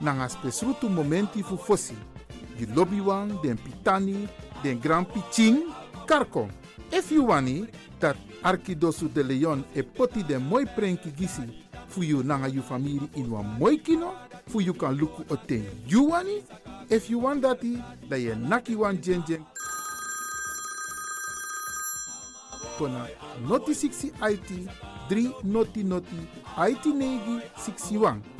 nanga spesrutu momenti fu fosi. You lobby wan, den pitani, den grand piching, karko. If you wani, dat Arkidosu de Leon e poti den moi prenki gisi fu you nanga you family in wan moi kino, fu you kan luku o ten you wani. If you want dati, da ye naki wan. Kona noti 60 IT, 3 noti noti, IT negi 61.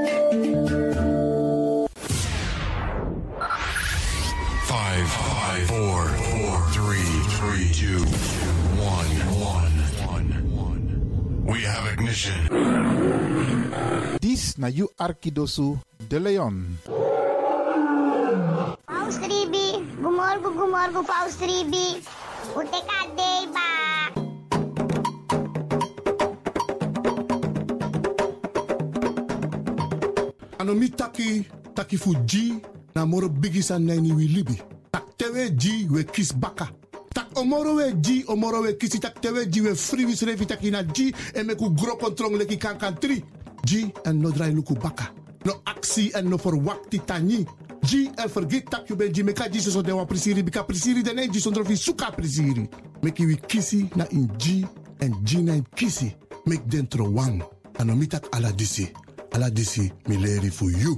Two, one, one, one, one. We have ignition. Dis na you Arkidosu de Leon. Paus Ribi, gumorgo gumorgo Paus Ribi. Ute kadei ba. ano mi taki taki fu ji na moro bigi san nani wi libi tak tewe ji we kis baka omoro we ji omoro we kisi tak tewe ji we free wis revi taki na ji e me ku gro kontrong leki kan kan tri. Ji en no drai luku baka. No aksi en no for wakti tani ji en forget tak you ben ji me ka ji so de wa prisiri bika prisiri de ne ji sondro fi suka prisiri. Meki wi kisi na in ji en ji na in kisi. Mek dentro wang. Ano mi tak ala disi. Ala disi mi leri fu you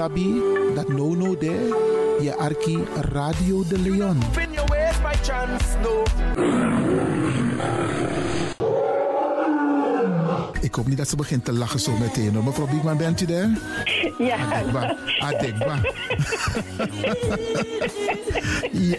sabi dat no no there. Je Arki Radio de Leon. Your ways by chance, no. Ik hoop niet dat ze begint te lachen zo meteen. hoor. Mevrouw Biekman, bent u daar? Ja. Adekba. Adekba. ja.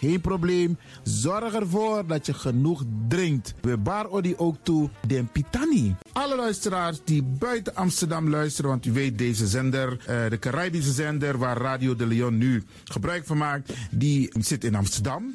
Geen probleem. Zorg ervoor dat je genoeg drinkt. We bar odi ook toe den pitani. Alle luisteraars die buiten Amsterdam luisteren, want u weet deze zender, eh, de Caribische zender waar Radio de Leon nu gebruik van maakt, die zit in Amsterdam.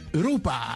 Europa.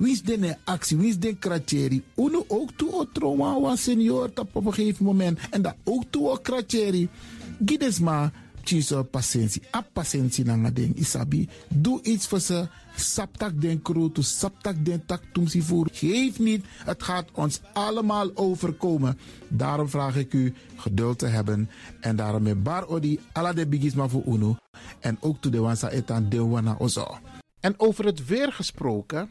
Wie is de actie? Wie is de kratjeri? Uno ook toe o trauma wa senior tap op een gegeven moment. En dat ook toe o kratjeri. Gides maar tjiso patiëntie. A patiëntie na ding isabi. Doe iets voor ze. Saptak den kroto, saptak den tak tumsi voer. Geef niet, het gaat ons allemaal overkomen. Daarom vraag ik u geduld te hebben. En daarom met bar odi, ala de bigisma voor uno. En ook toe de wansa etan de wana ozo. En over het weer gesproken,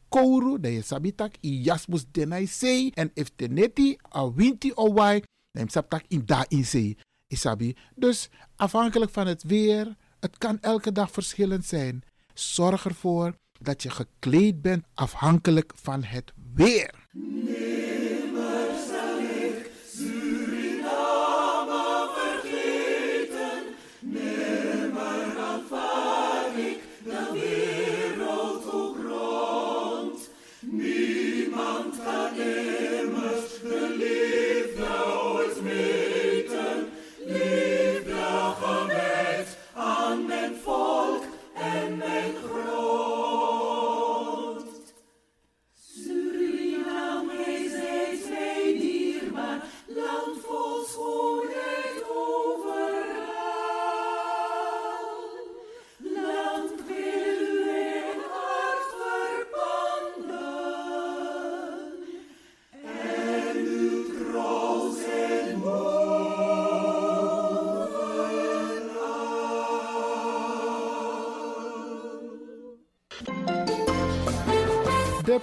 kouru, dan je sabitak i jasmus denai sei. En if a winti o wai, dan in da in sei. Isabi. Dus afhankelijk van het weer, het kan elke dag verschillend zijn. Zorg ervoor dat je gekleed bent afhankelijk van het weer.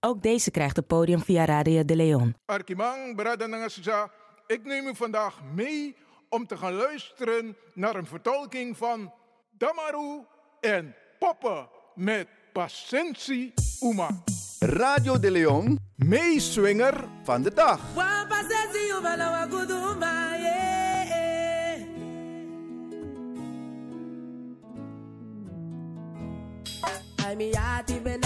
Ook deze krijgt het podium via Radio de Leon. Arkimang, Brada Nangasisa, ik neem u vandaag mee om te gaan luisteren naar een vertolking van Damaru en Poppen met Pasensi Uma. Radio de Leon, meeswinger van de dag. Ai mi ati ben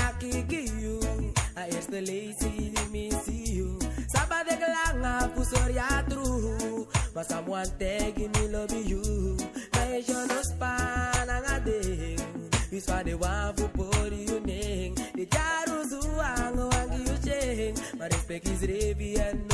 akiki you A este lazy di mi see you Saba de glanga pusor ya true Mas someone taking me love you Na isyo no span ang ading Is pa de wan fu pori you ning De jaru zuang wangi you ching My respect is revi and no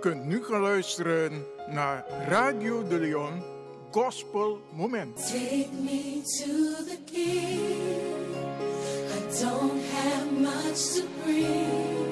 Kunt nu gaan luisteren naar Radio de Leon Gospel Moment. Take me to the king. I don't have much to bring.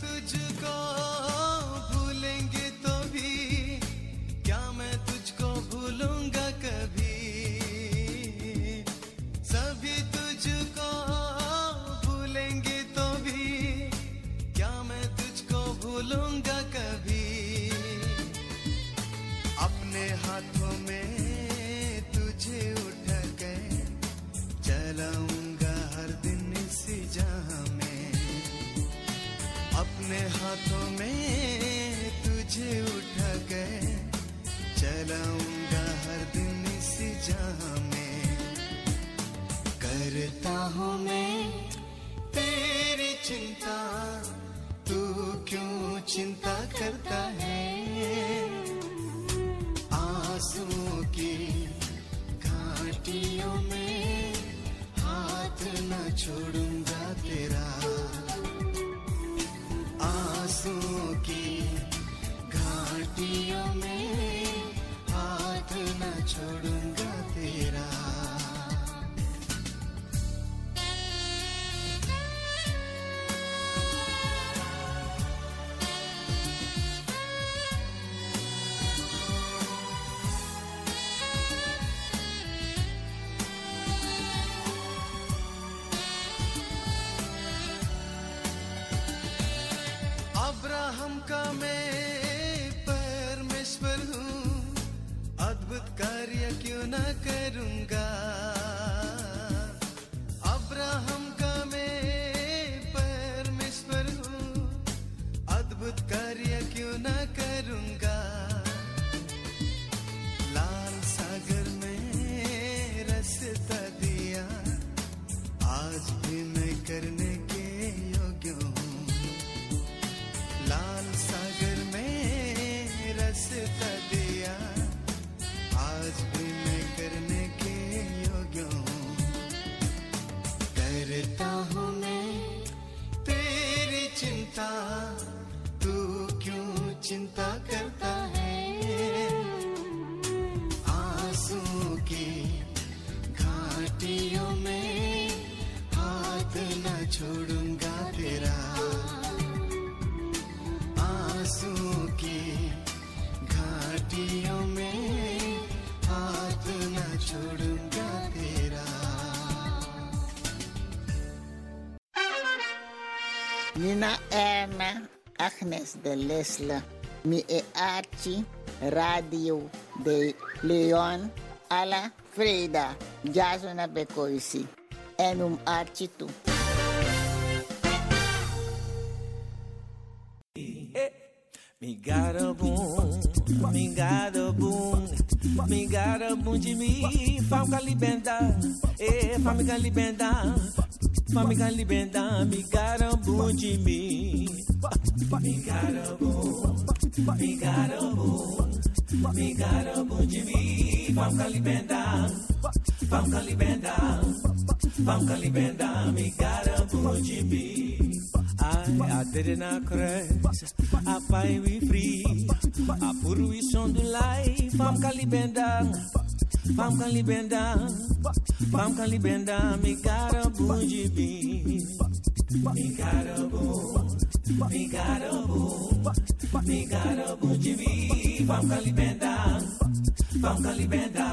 तुझको भूलेंगे तो भी। क्या मैं तुझको भूलूँगा कभी? सभी तुझको भूलेंगे तो भी। क्या मैं तुझको भूलूँगा कभी? अपने हाथों में तुझे अपने हाथों में तुझे उठा के चलाऊँगा हर दिन इसी जहाँ में। करता हूँ मैं तेरी चिंता, तू क्यों चिंता करता है? आंसुओं की घाटियों में हाथ न छोड़ूँगा तेरा। छातियों में हाथ न छोड़ूँगा तेरा। अब्राहम का मैं na Nina Erna, Agnes de Lesle, mi e Archie, Radio de Leon, Ala Freda, Jazona Bekoisi, en um Archie toe. Me got a boom, me got a me got de mim, fam calibenda, eh, fam calibenda, fam calibenda, me got a boom de mim. Me got a boom, me got a boom, me got a boom de mim, fam calibenda, fam calibenda, fam calibenda, me got a boom de mim. I, I did it not crash. I find we free. I put we on the life. I'm calibenda. I'm calibenda. I'm calibenda. Me got a bougie bean. Me got a boom. Me got a boom. Me got a bougie bean. I'm calibenda. I'm calibenda.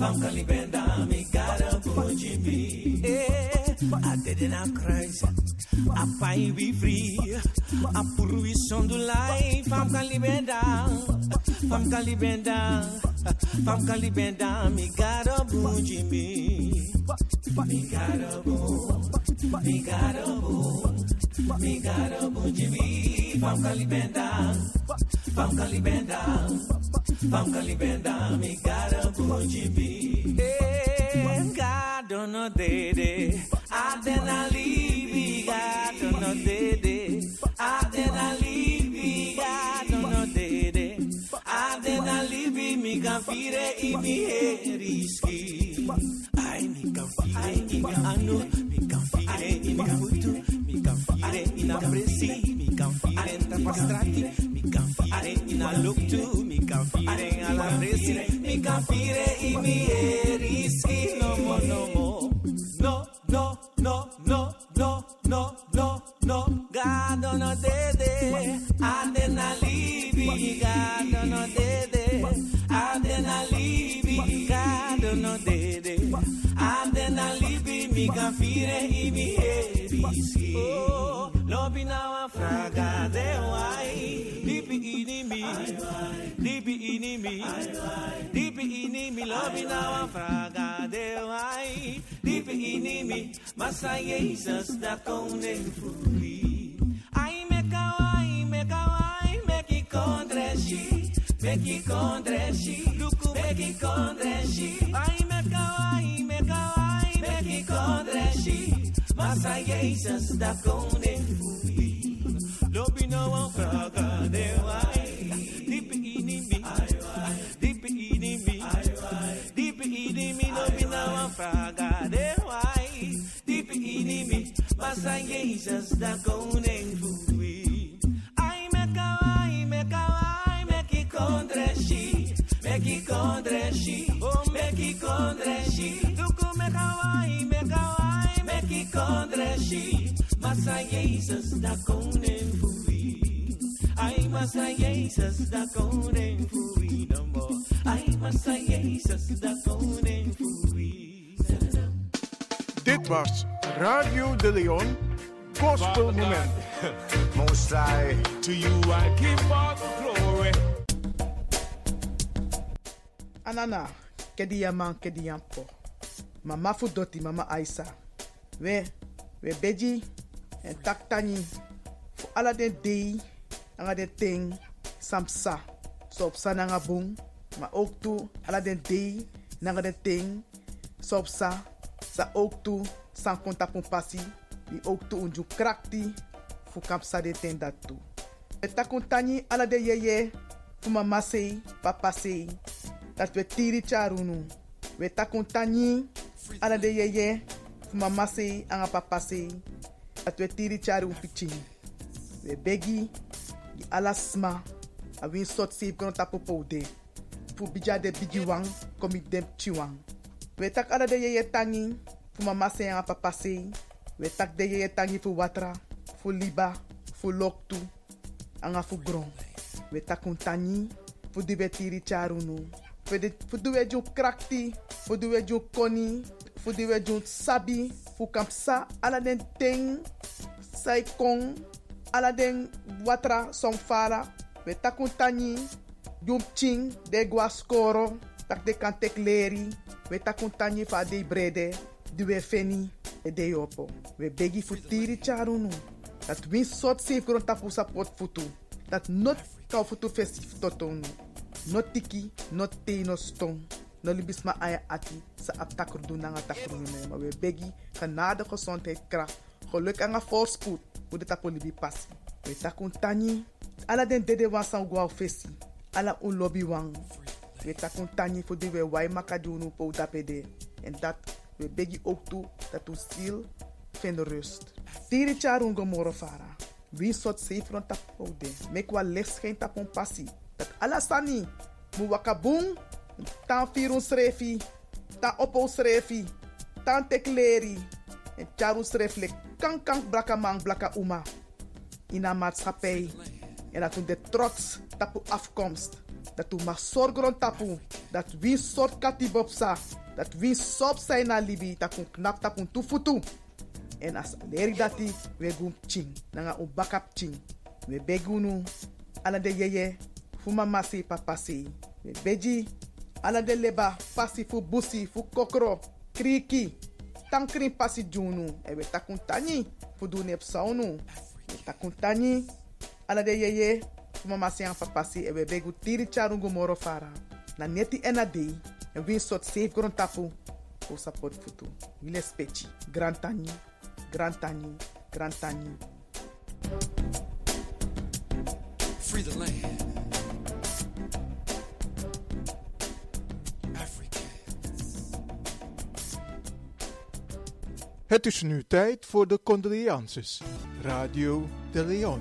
I'm calibenda. Me got a bougie bean. Eh, I did it not crash. I find we free. I put we on the life. I'm calibenda. I'm calibenda. I'm calibenda. Me got a bougie me. Me got a boom. Me got a boom. Me got a bougie me. I'm calibenda. I'm calibenda. I'm calibenda. Me got a bougie me. Eh, God don't know dede. Adena fire i mi heriski. Ai mi can fire i mi anu. Mi can fire i mi futu. Mi can fire in a presi. Mi can fire in tapastrati. Mi can fire in a look to. Mi can fire alla presi. Mi can fire i mi heriski. No more, no more. No, no, no, no, no, no, no, no. Don't know dede. Adena libi. Don't know dede. Adena libi. Don't know dede. Adena libi. Mi can fire i mi. Oh, lobi na wa fraga de wai. Libi ini mi. Libi ini mi. Libi ini mi. Lobi na wa fraga de wai. Libi ini mi. Masa Jesus da koning fui. Ai me kawai, me kawai, me ki kondreshi. Me ki kondreshi. Luku me ki kondreshi. Ai me kawai, me kawai, me ki kondreshi. Masa Jesus da koning fui. Lobi na wa fraga de wai. Libi ini mi. Libi ini mi. Libi ini mi. Lobi na wa fraga de wai. Libi ini mi. Masa Jesus da kondreshi. Duku me kawai, me kawai, me ki kondreshi. Masa Jesus da koning fui. Ai, masa Jesus da koning fui no more. Ai, masa Jesus da koning fui. Dit was Radio de Leon Gospel Moment. Most High, to you I give all the glory. Anana, kedi yaman kedi yampo. Mama fu doti mama Aisa. We, we beji en tak tani. Fu ala den dei, den ting, samsa. So op sa bung, maar ook toe ala den dei, nanga den ting, so op sa. Sa ook toe, san konta pun pasi. Krakti, fu kapsa de ten dat toe. We takun tani ala de yeye, fu mama sei, papa. Dat we tiri charunu. We takun tani ala de yeye, mama sei, anga papa sei. Dat we tiri charu pichini. We begi, di ala sma, a win sot save kono tapo poude. Fu bija de bigi wang, komi dem. We tak ala de yeye tangi, fu mama sei, anga papa. We tak de yeye tangi fu watra, fu liba, fu loktu, anga fu gron. We takun tani, fu di we tiri charunu. Fu di- fu di we ju krakti, fu di we ju koni, fu di we ju sabi, fu kampsa ala den ting, sai kong, ala den watra som fala. We takun tani, jum ching, de gwa skoro, tak de kan tek leri. We takun tani fa de brede, di we feni, e de yopo. We begi fu tiri charunu. Dat win sot safe grond tapu sapot futu. Dat not kau futu festif totonu. Not tiki, not te, no stong. No libis ma aya ati sa doen na takur nu Maar we begi genade gezondheid kracht. Geluk en voorspoed. Hoe de tapu libi passi. We takun tani. Ala den dede wan san gwa fesi. Ala un lobby wang. We takun tani die we wai makadunu po tapede. En dat we begi ook toe dat u ziel vindt rust. Tiri charun gomoro fara. Wie sot sefron tapode. Mek wa licht geen tapon passi. Dat alasani. Mu wakabung. Tan firun srefi. Tan opo srefi. Tan tekleri. En charu srefle kan kan blaka man blaka uma. In een maatschappij. En dat we de trots tapu afkomst. Dat we mag zorgen tapu. Dat wie soort katibopsa. Dat wie sop zijn na libi. We knap tapu tufutu. En as leri we ching. Nanga u bakap ching. We begunu. Ala de yeye. Fu mama si papa si. We beji. Ala leba. Pasi fu busi. Fu kokro. Kriki. Tankrin pasi junu. E we takun tani. Fu du nep saunu. We takun tani. Ala de yeye. Fu si an papa si. E we begu tiri charungu moro fara. Na neti ena dei. En win sot safe grond tapu. Fu support futu. Wile spechi. Grand tani. Grand tani. Grand tani. Free the land. Het is nu tijd voor de condolences. Radio de Leon.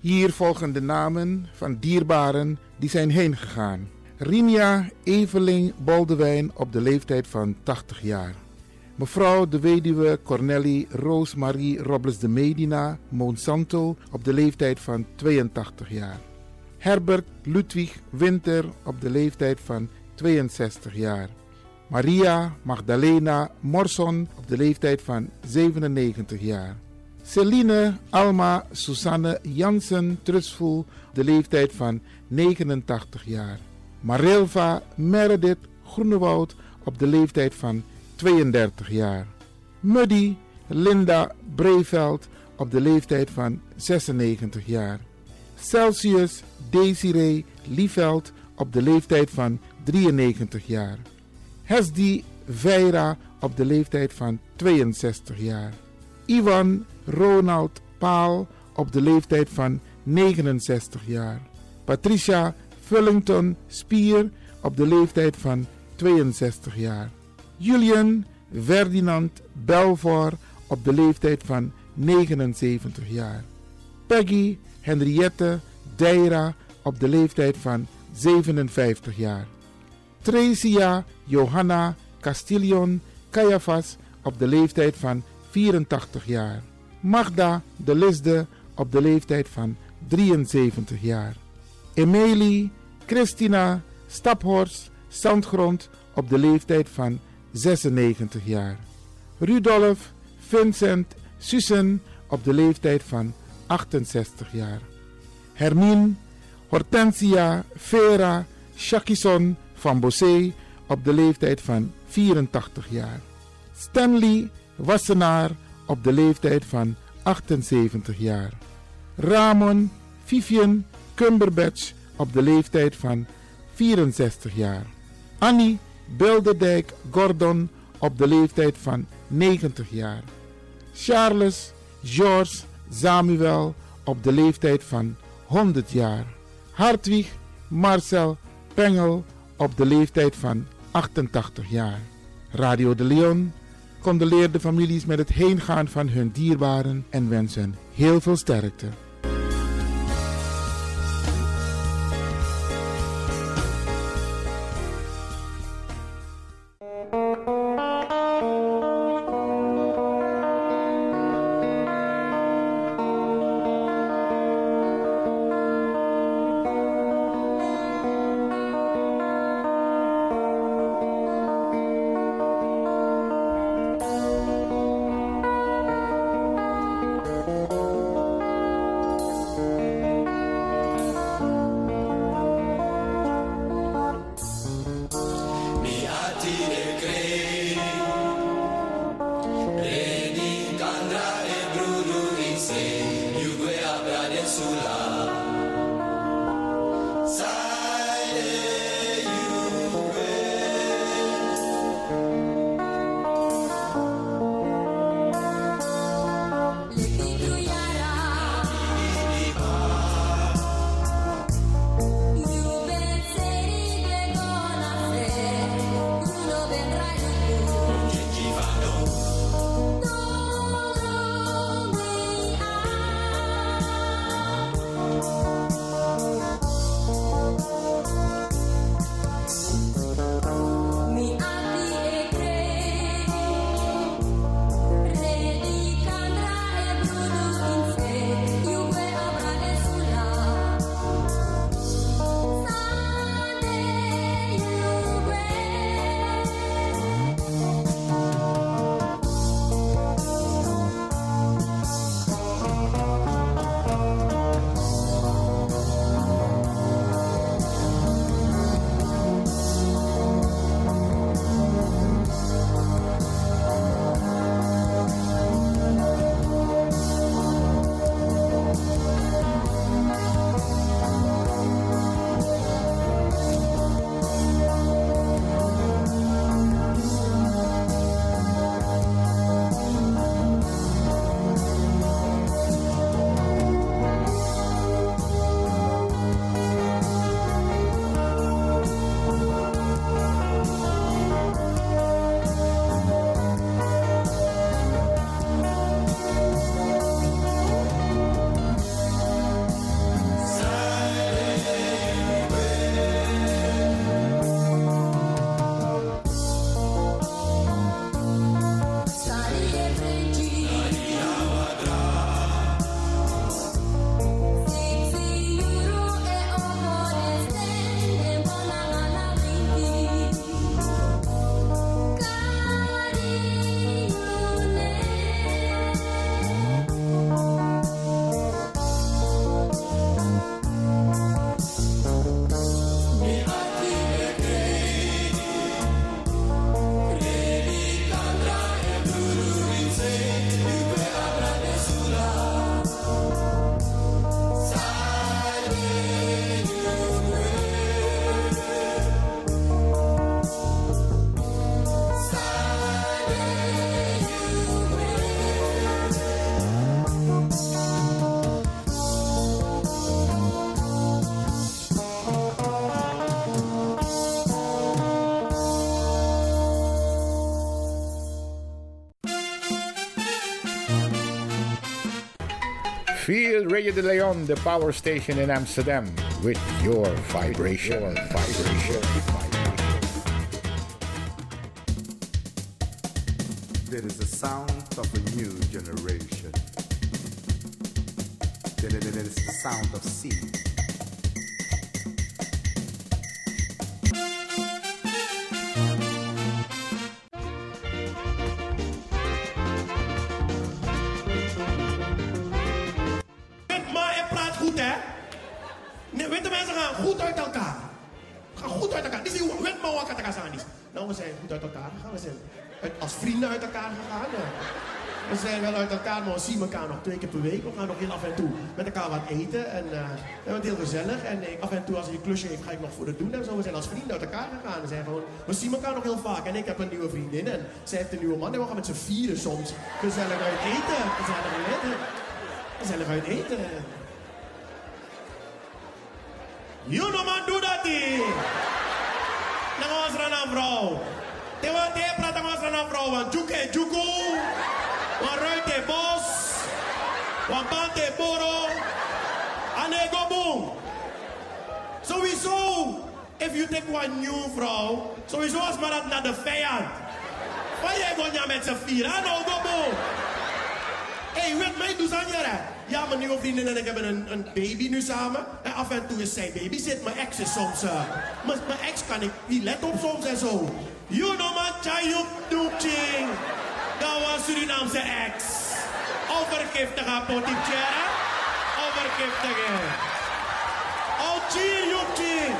Hier volgen de namen van dierbaren die zijn heen gegaan. Rinia Eveling Boldewijn op de leeftijd van 80 jaar. Mevrouw de weduwe Cornelie Roosmarie Robles de Medina Monsanto op de leeftijd van 82 jaar. Herbert Ludwig Winter op de leeftijd van 62 jaar. Maria Magdalena Morson op de leeftijd van 97 jaar. Celine Alma Susanne Jansen Trusvoel op de leeftijd van 89 jaar. Marilva Meredith Groenewoud op de leeftijd van 32 jaar. Muddy Linda Breveld op de leeftijd van 96 jaar. Celsius Desiree Lieveld op de leeftijd van 93 jaar. Hesdi Veira op de leeftijd van 62 jaar. Ivan Ronald Paal op de leeftijd van 69 jaar. Patricia Fullington Spier op de leeftijd van 62 jaar. Julian Ferdinand Belvoor op de leeftijd van 79 jaar. Peggy Henriette Deira op de leeftijd van 57 jaar. Trecia Johanna Castillon Caiaphas op de leeftijd van 84 jaar. Magda de Lisde op de leeftijd van 73 jaar. Emilie Christina Staphorst Zandgrond op de leeftijd van 96 jaar. Rudolf Vincent Sussen op de leeftijd van 68 jaar. Hermine, Hortensia, Vera, Shakison van Bossé op de leeftijd van 84 jaar. Stanley Wassenaar op de leeftijd van 78 jaar. Ramon Vivian Cumberbatch op de leeftijd van 64 jaar. Annie Bilderdijk Gordon op de leeftijd van 90 jaar. Charles George Samuel op de leeftijd van 100 jaar. Hartwig Marcel Pengel op de leeftijd van 88 jaar. Radio de Leon condoleert de families met het heengaan van hun dierbaren en wensen heel veel sterkte. Feel Radio de Leon, the power station in Amsterdam, with your vibration. Your vibration. Maar hij praat goed, hè? gaan goed uit elkaar. Gaan goed uit elkaar. Dit is die wet maar wat katakas Nou, we zijn goed uit elkaar gegaan. We zijn als vrienden uit elkaar gegaan. We zijn wel uit elkaar, maar we zien elkaar nog twee keer per week. We gaan nog heel af en toe met elkaar wat eten. En eh, we hebben heel gezellig. En ik, af en toe als hij een klusje heeft, ga ik nog voor het doen. En zo, we zijn als vrienden uit elkaar gegaan. We, zijn gewoon, we zien elkaar nog heel vaak. En ik heb een nieuwe vriendin. En zij heeft een nieuwe man. En we gaan met z'n vieren soms gezellig uit eten. Gezellig uit eten. Gezellig uit eten. You know man, doe dat die. Dan gaan we naar een vrouw. Tewa te praten we naar een vrouw. Want juke juku. Want ruite bos. Want bante boro. En go boom. Sowieso. If you take one new vrouw. Sowieso als maar dat naar de vijand. Waar jij gewoon met z'n vier. Ah nou go boom. Hé, hey, weet mij, doe aan jaren. Ja, mijn nieuwe vriendin en ik hebben een, een baby nu samen. En af en toe is zij baby zit. Mijn ex is soms... eh, mijn, ex kan ik niet let op soms en zo. You know man, chayuk doepching. Dat was Surinaamse ex. Overgiftige potichera. Overgiftige. Oh, ching, joepching.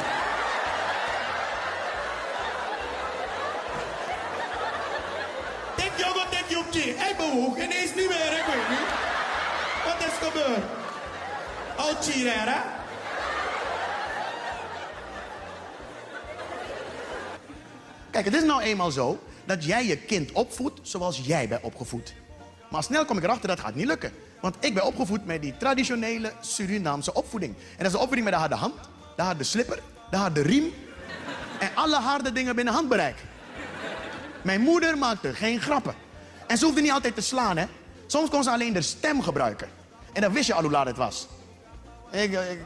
Tek jongen, tek joepching. Hij bewoog ineens niet meer, ik weet niet. Gebeurd? Oh, chirera. Kijk, het is nou eenmaal zo dat jij je kind opvoedt zoals jij bent opgevoed. Maar snel kom ik erachter dat gaat niet lukken. Want ik ben opgevoed met die traditionele Surinaamse opvoeding. En dat is de opvoeding met de harde hand, de harde slipper, de harde riem. En alle harde dingen binnen handbereik. Mijn moeder maakte geen grappen. En ze hoefde niet altijd te slaan, hè. Soms kon ze alleen de stem gebruiken. En dan wist je al hoe laat het was. Ik, eh, ik,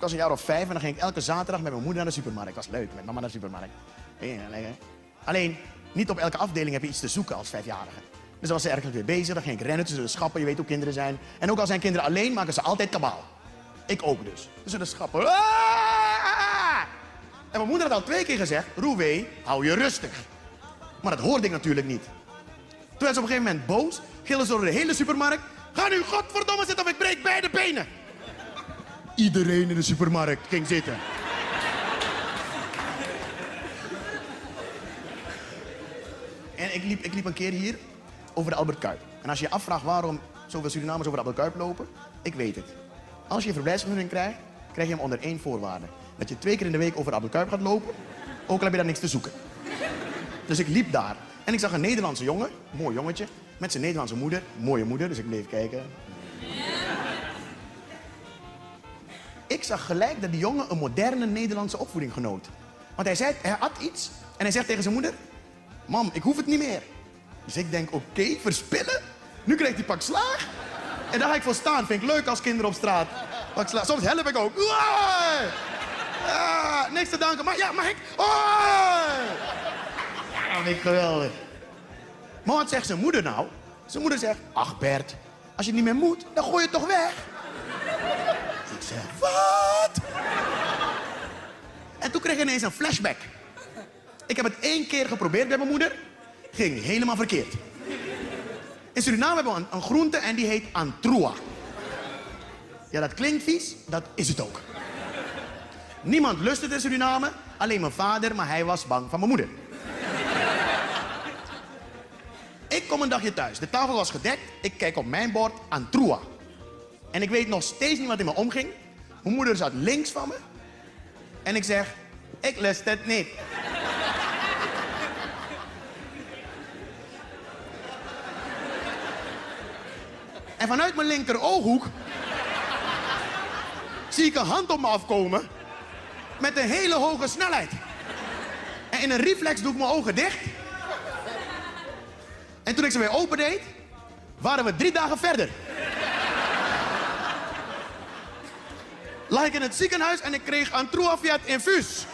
was een jaar of vijf en dan ging ik elke zaterdag met mijn moeder naar de supermarkt. Dat was leuk, met mama naar de supermarkt. Alleen, niet op elke afdeling heb je iets te zoeken als vijfjarige. Dus dan was ze ergens weer bezig, dan ging ik rennen tussen de schappen. Je weet hoe kinderen zijn. En ook al zijn kinderen alleen, maken ze altijd kabaal. Ik ook dus. Tussen de schappen. Ah! En mijn moeder had al twee keer gezegd, Roewee, hou je rustig. Maar dat hoorde ik natuurlijk niet. Toen werd ze op een gegeven moment boos, gillen ze door de hele supermarkt. Ga nu godverdomme zitten of ik breek beide benen. Iedereen in de supermarkt ging zitten. En ik liep, ik liep een keer hier over de Albert Kuip. En als je je afvraagt waarom zoveel Surinamers over de Albert Kuip lopen, ik weet het. Als je een verblijfsvergunning krijgt, krijg je hem onder één voorwaarde. Dat je twee keer in de week over de Albert Kuip gaat lopen, ook al heb je daar niks te zoeken. Dus ik liep daar en ik zag een Nederlandse jongen, mooi jongetje, met zijn Nederlandse moeder, mooie moeder, dus ik bleef kijken. Ik zag gelijk dat die jongen een moderne Nederlandse opvoeding genoot. Want hij zei, hij had iets en hij zegt tegen zijn moeder, mam, ik hoef het niet meer. Dus ik denk, oké, verspillen? Nu krijgt hij pak slaag. En daar ga ik voor staan. Vind ik leuk als kinderen op straat pak slaag. Soms help ik ook. Ah, niks te danken. Maar ja, mag ik? Oei! Ja, vind ik geweldig. Maar wat zegt zijn moeder nou? Zijn moeder zegt, ach Bert, als je niet meer moet, dan gooi je het toch weg. Ik zeg, wat? En toen kreeg ik ineens een flashback. Ik heb het één keer geprobeerd bij mijn moeder. Ging helemaal verkeerd. In Suriname hebben we een, een groente en die heet antroa. Ja, dat klinkt vies, dat is het ook. Niemand lust het in Suriname, alleen mijn vader, maar hij was bang van mijn moeder. Ik kom een dagje thuis. De tafel was gedekt. Ik kijk op mijn bord antroa. En ik weet nog steeds niet wat in me omging. Mijn moeder zat links van me. En ik zeg, ik lust het niet. En vanuit mijn linker ooghoek zie ik een hand op me afkomen met een hele hoge snelheid. En in een reflex doe ik mijn ogen dicht. En toen ik ze weer opendeed, waren we drie dagen verder. Lag ik in het ziekenhuis en ik kreeg een Truafiat infuus.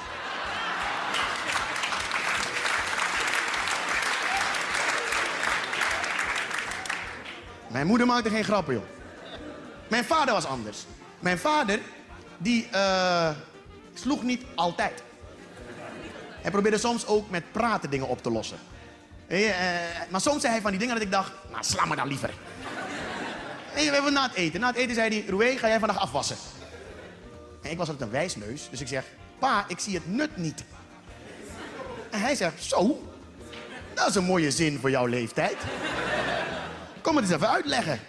Mijn moeder maakte geen grappen, joh. Mijn vader was anders. Mijn vader, die eh, sloeg niet altijd. Hij probeerde soms ook met praten dingen op te lossen. Eh, eh, maar soms zei hij van die dingen dat ik dacht, nou sla me dan liever. En we hebben na het eten. Na het eten zei hij, Roué, ga jij vandaag afwassen? En ik was altijd een wijsneus, dus ik zeg, pa, ik zie het nut niet. En hij zegt, zo, dat is een mooie zin voor jouw leeftijd. Kom het eens even uitleggen.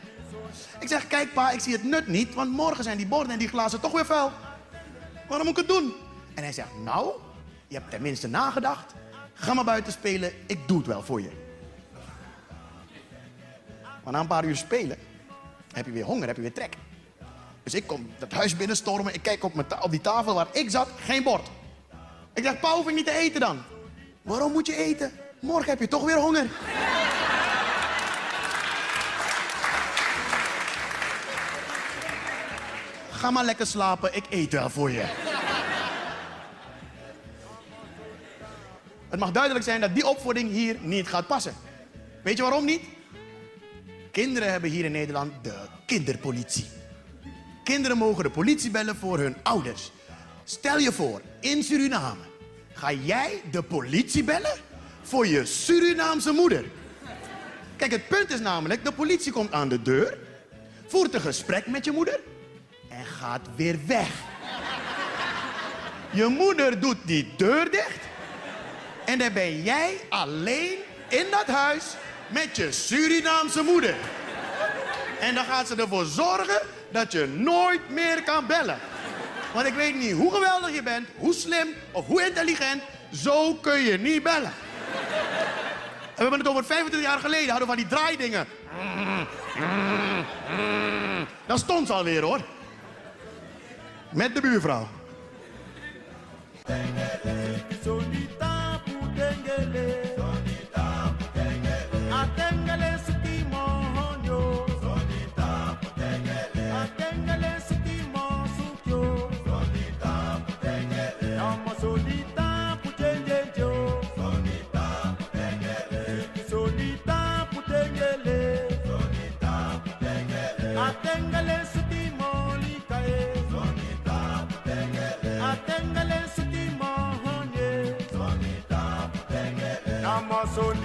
Ik zeg, kijk pa, ik zie het nut niet, want morgen zijn die borden en die glazen toch weer vuil. Waarom moet ik het doen? En hij zegt, nou, je hebt tenminste nagedacht. Ga maar buiten spelen, ik doe het wel voor je. Maar na een paar uur spelen, heb je weer honger, heb je weer trek. Dus ik kom dat huis binnenstormen, ik kijk op, op die tafel waar ik zat, geen bord. Ik zeg, pa, hoef ik niet te eten dan? Waarom moet je eten? Morgen heb je toch weer honger. Ga maar lekker slapen, ik eet wel voor je. Het mag duidelijk zijn dat die opvoeding hier niet gaat passen. Weet je waarom niet? Kinderen hebben hier in Nederland de kinderpolitie. Kinderen mogen de politie bellen voor hun ouders. Stel je voor, in Suriname ga jij de politie bellen voor je Surinaamse moeder. Kijk, het punt is namelijk, de politie komt aan de deur, voert een gesprek met je moeder en gaat weer weg. Je moeder doet die deur dicht en dan ben jij alleen in dat huis met je Surinaamse moeder. En dan gaat ze ervoor zorgen dat je nooit meer kan bellen. Want ik weet niet hoe geweldig je bent, hoe slim of hoe intelligent, zo kun je niet bellen. En we hebben het over 25 jaar geleden, hadden we van die draaidingen. Dat stond ze alweer hoor. Met de buurvrouw. sono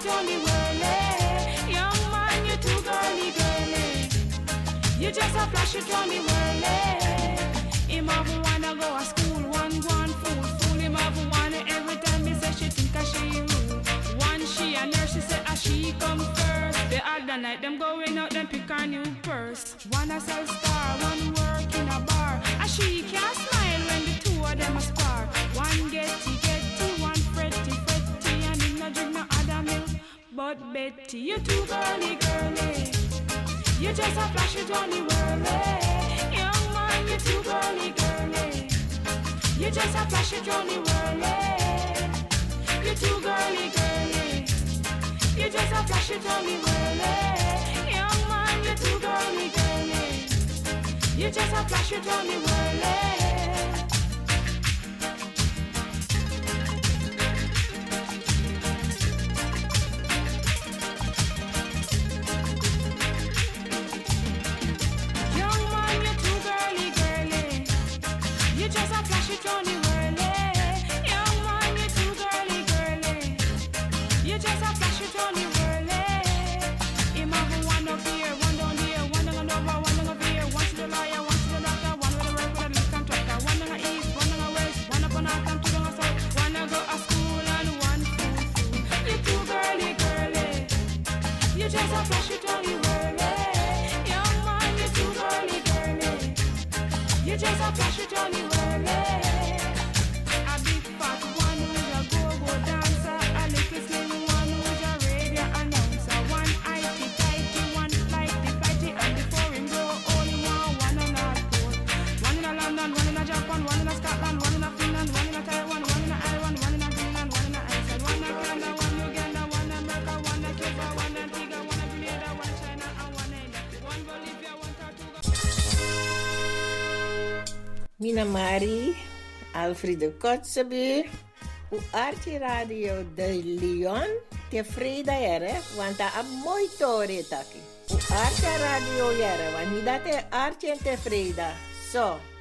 Flash it on. Young man, you too girly, girly. You just a flash on the whirly. Him have wanna go to school, one one fool, fool him have one every time he say she think a she rude. One she a nurse, she say a she come first. The other night them going out, them pick a new purse. One a sell But Betty, you too girly girly. You just a flash it on the whirly. Young man, you too girly girly. You just a flash it on the whirly. You too girly girly. You just a flash it on the whirly. Young man, you too girly girly. You just a flash it on the whirly. Your days are precious, don't you worry. na Marie, Alfredo Kotzebuur. O Radio de Leon, tevreden jere, want dat is mooi toren taki. O Radio jere, want niet dat is Arte en tevreden. Zo.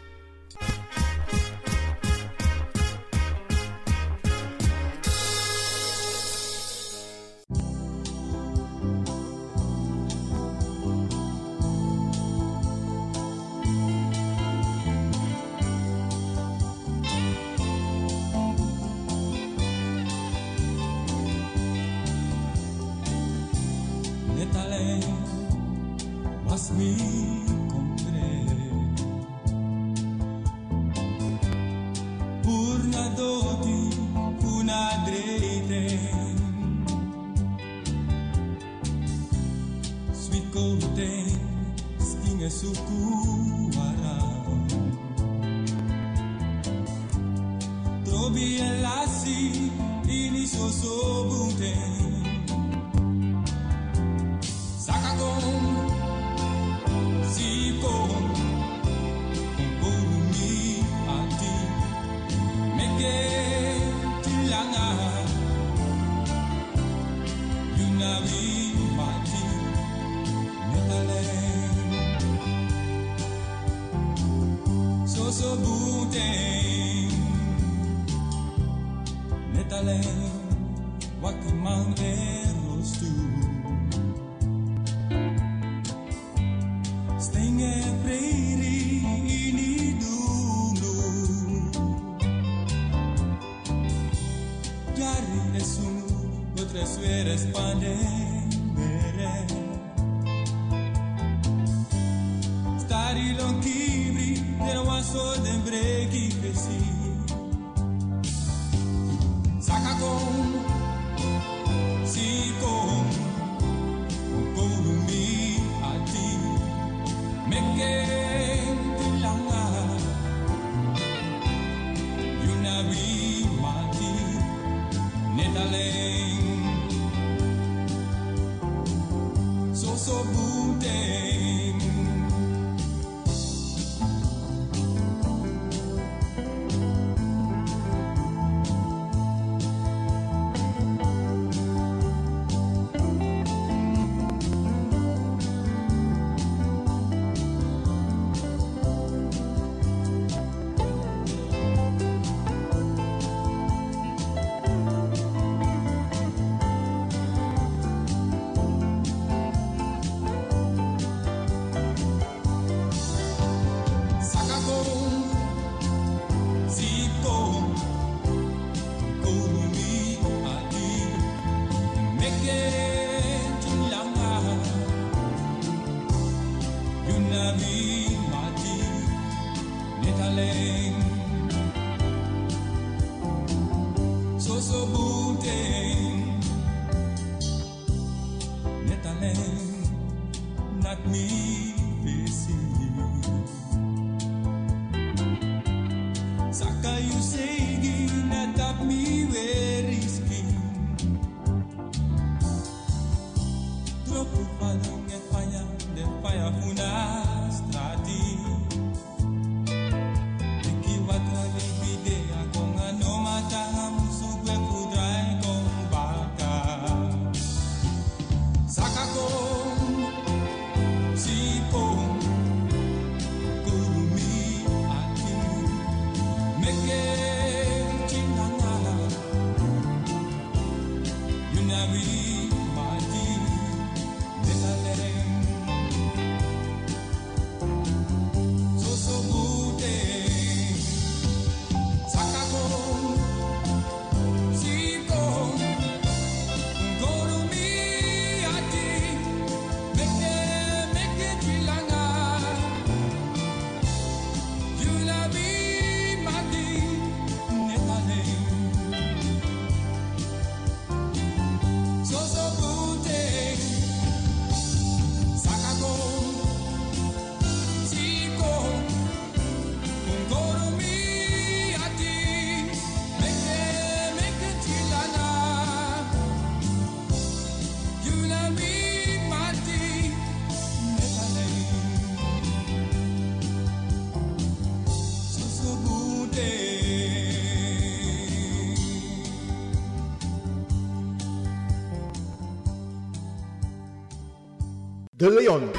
De Leon.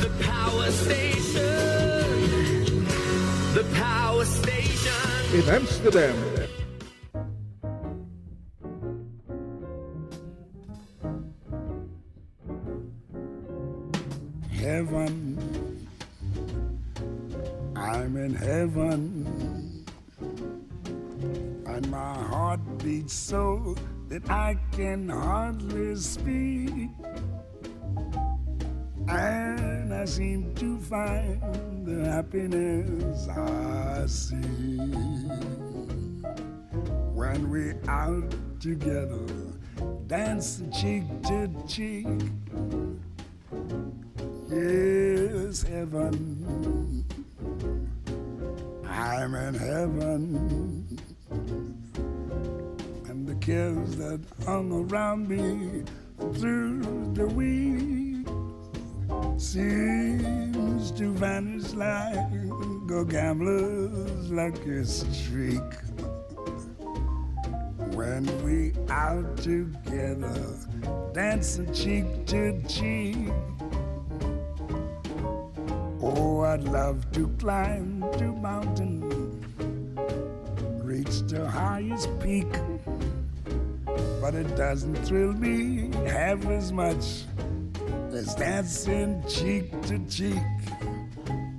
The power station. The power station. In Amsterdam. Together, dancing cheek to cheek. Yes, heaven. I'm in heaven. And the cares that hung around me through the week seems to vanish like a gambler's lucky streak. When we out together, dancing cheek to cheek. Oh, I'd love to climb to mountain, reach the highest peak. But it doesn't thrill me half as much as dancing cheek to cheek.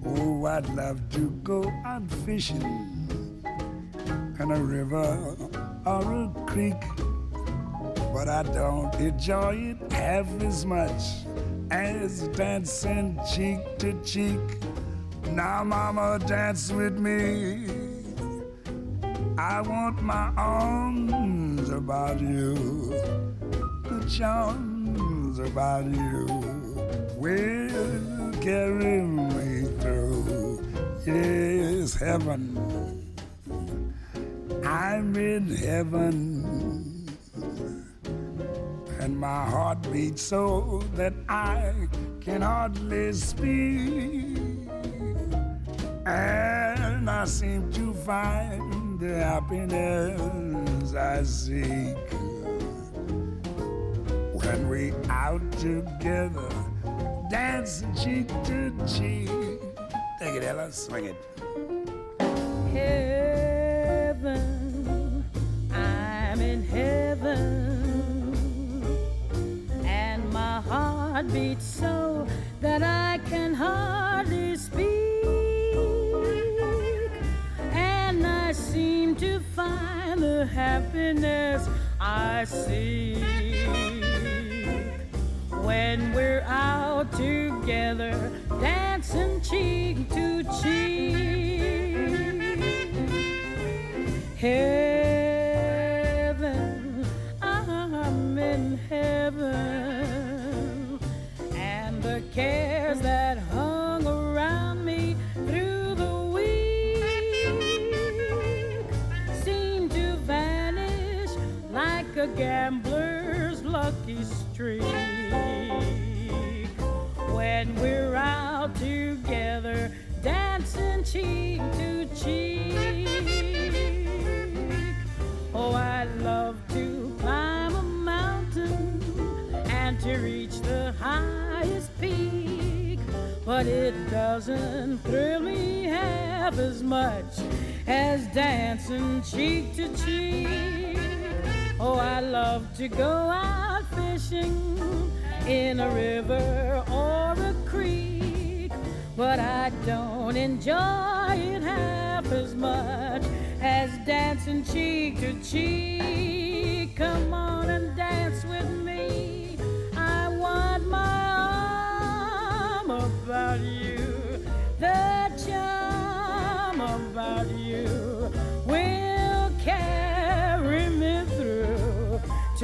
Oh, I'd love to go out fishing in a river or a creek. But I don't enjoy it half as much as dancing cheek to cheek. Now, mama, dance with me. I want my arms about you, the charms about you will carry me through. Yes, heaven. I'm in heaven and my heart beats so that I can hardly speak. And I seem to find the happiness I seek when we out together, dancing cheek to cheek. Take it, Ella, swing it. heaven. And my heart beats so that I can hardly speak. And I seem to find the happiness I seek when we're out together, dancing cheek to cheek. Heaven, heaven, and the cares that hung around me through the week seem to vanish like a gambler's lucky streak when we're out together dancing cheek to cheek. Doesn't thrill me half as much as dancing cheek to cheek. Oh, I love to go out fishing in a river or a creek, but I don't enjoy it half as much as dancing cheek to cheek. Come on and dance with me. I want my arm about you,